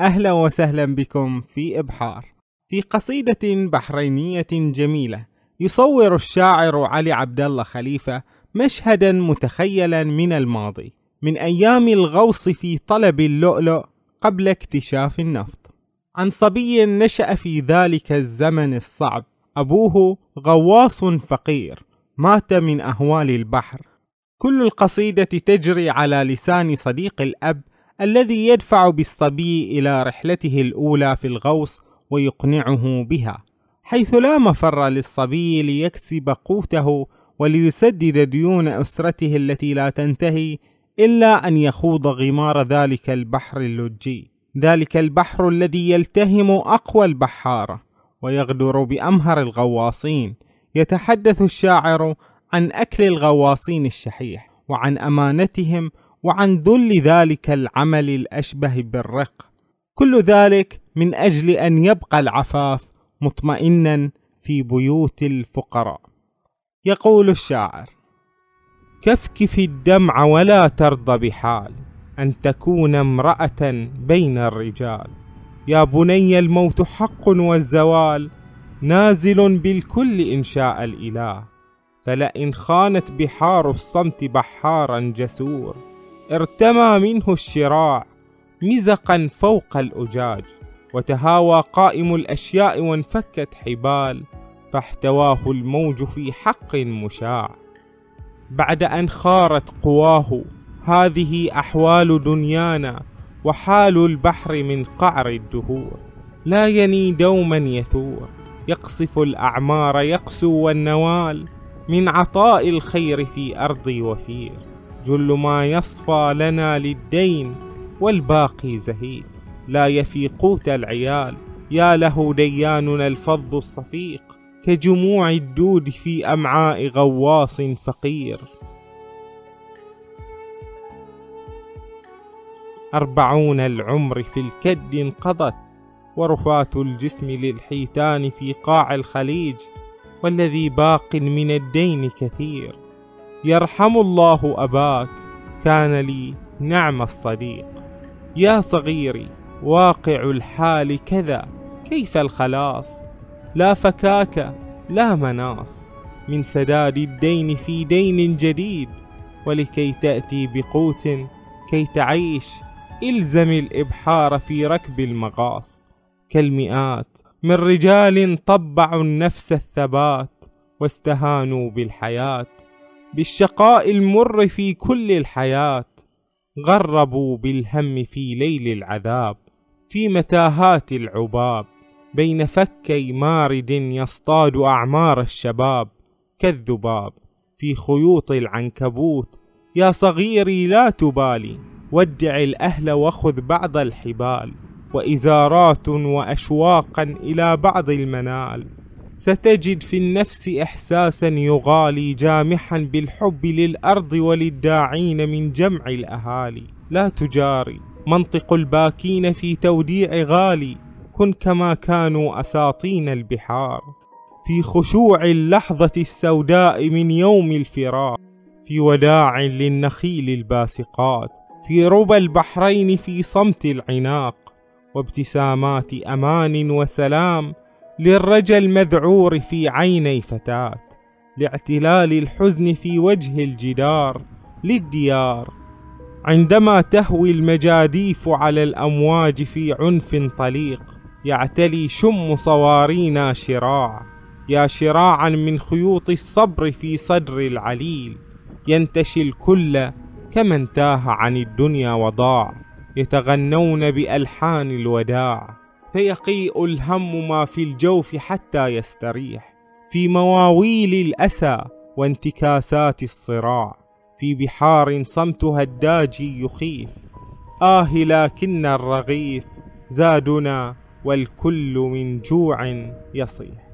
أهلا وسهلا بكم في إبحار. في قصيدة بحرينية جميلة يصور الشاعر علي عبد الله خليفة مشهدا متخيلا من الماضي من أيام الغوص في طلب اللؤلؤ قبل اكتشاف النفط. عن صبي نشأ في ذلك الزمن الصعب. أبوه غواص فقير مات من أهوال البحر. كل القصيدة تجري على لسان صديق الأب الذي يدفع بالصبي إلى رحلته الأولى في الغوص ويقنعه بها حيث لا مفر للصبي ليكسب قوته وليسدد ديون أسرته التي لا تنتهي إلا أن يخوض غمار ذلك البحر اللجي. ذلك البحر الذي يلتهم أقوى البحارة ويغدر بأمهر الغواصين. يتحدث الشاعر عن أكل الغواصين الشحيح وعن أمانتهم وعن ذل ذلك العمل الأشبه بالرق. كل ذلك من أجل أن يبقى العفاف مطمئنا في بيوت الفقراء. يقول الشاعر كفكف الدمع ولا ترضى بحال أن تكون امرأة بين الرجال. يا بني الموت حق والزوال نازل بالكل إن شاء الإله. فلئن خانت بحار الصمت بحارا جسور. ارتمى منه الشراع مزقا فوق الأجاج وتهاوى قائم الأشياء وانفكت حبال فاحتواه الموج في حق مشاع. بعد أن خارت قواه هذه أحوال دنيانا وحال البحر من قعر الدهور. لا يني دوما يثور يقصف الأعمار يقسو والنوال من عطاء الخير في أرضي وفير. جل ما يصفى لنا للدين والباقي زهيد. لا يفي قوت العيال يا له دياننا الفظ الصفيق. كجموع الدود في أمعاء غواص فقير. أربعون العمر في الكد انقضت ورفات الجسم للحيتان في قاع الخليج والذي باق من الدين كثير. يرحم الله أباك كان لي نعم الصديق. يا صغيري واقع الحال كذا كيف الخلاص؟ لا فكاك لا مناص. من سداد الدين في دين جديد ولكي تأتي بقوت كي تعيش. إلزم الإبحار في ركب المغاص. كالمئات من رجال طبعوا النفس الثبات واستهانوا بالحياة. بالشقاء المر في كل الحياة. غربوا بالهم في ليل العذاب في متاهات العباب. بين فكي مارد يصطاد أعمار الشباب. كالذباب في خيوط العنكبوت. يا صغيري لا تبالي ودع الأهل وخذ بعض الحبال. وإزارات وأشواقا إلى بعض المنال. ستجد في النفس إحساسا يغالي جامحا بالحب للأرض وللداعين من جمع الأهالي. لا تجاري. منطق الباكين في توديع غالي. كن كما كانوا أساطين البحار. في خشوع اللحظة السوداء من يوم الفراق. في وداع للنخيل الباسقات. في ربى البحرين في صمت العناق. وابتسامات أمان وسلام للرجى المذعور في عيني فتاة لاعتلال الحزن في وجه الجدار للديار. عندما تهوي المجاديف على الأمواج في عنف طليق يعتلي شم صوارينا شراع. يا شراعا من خيوط الصبر في صدر العليل. ينتشي الكل كمن تاه عن الدنيا وضاع يتغنون بألحان الوداع. فيقيء الهم ما في الجوف حتى يستريح. في مواويل الأسى وانتكاسات الصراع. في بحار صمتها الداجي يخيف. آه لكن الرغيف زادنا والكل من جوع يصيح.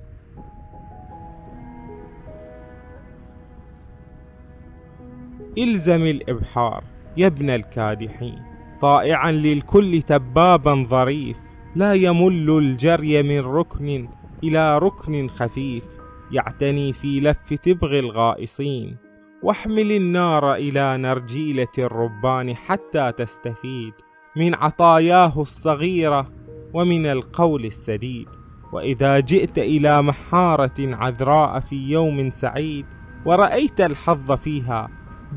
إلزم الإبحار يا ابن الكادحين. طائعا للكل تبابا ظريف. لا يمل الجري من ركن إلى ركن خفيف يعتني في لف تبغ الغائصين. واحمل النار إلى نرجيلة الربان حتى تستفيد. من عطاياه الصغيرة ومن القول السديد. وإذا جئت إلى محارة عذراء في يوم سعيد ورأيت الحظ فيها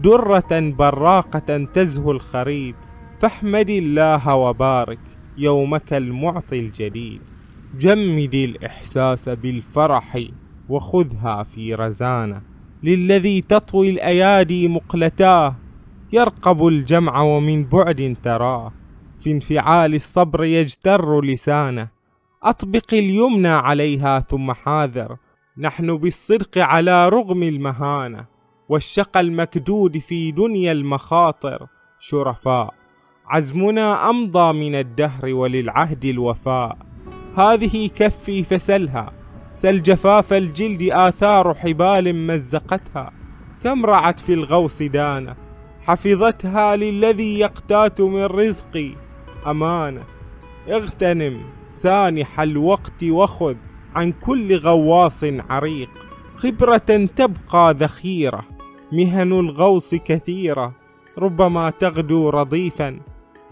درة براقة تزهو الخريد. فاحمد الله وبارك. يومك المعطي الجديد جمد الإحساس بالفرح وخذها في رزانة. للذي تطوي الأيادي مقلتاه يرقب الجمع ومن بعد تراه. في انفعال الصبر يجتر لسانه. أطبق اليمنى عليها ثم حاذر. نحن بالصدق على رغم المهانة. والشقى المكدود في دنيا المخاطر شرفاء. عزمنا أمضى من الدهر وللعهد الوفاء. هذه كفي فسلها سل جفاف الجلد آثار حبال مزقتها. كم رعت في الغوص دانة حفظتها للذي يقتات من رزقي أمانة اغتنم سانح الوقت وخذ عن كل غواص عريق. خبرة تبقى ذخيرة مهن الغوص كثيرة. ربما تغدو رضيفا.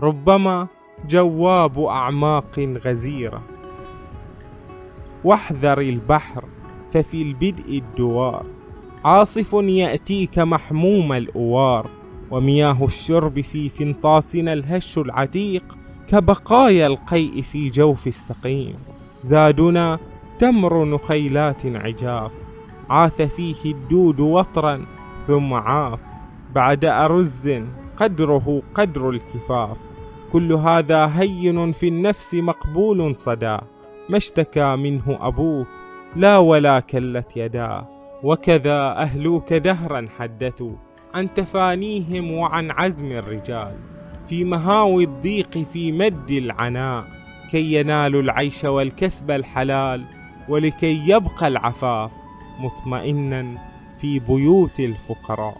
ربما جواب أعماق غزيرة. واحذر البحر ففي البدء الدوار. عاصف يأتيك محموم الأوار. ومياه الشرب في فنطاسنا الهش العتيق. كبقايا القيء في جوف السقيم. زادنا تمر نخيلات عجاف. عاث فيه الدود وطرا ثم عاف. بعد أرز قدره قدر الكفاف. كل هذا هين في النفس مقبول صدى. ما اشتكى منه أبوك لا ولا كلت يداه وكذا أهلوك دهرا حدثوا عن تفانيهم وعن عزم الرجال. في مهاوي الضيق في مد العناء كي ينالوا العيش والكسب الحلال ولكي يبقى العفاف مطمئنا في بيوت الفقراء.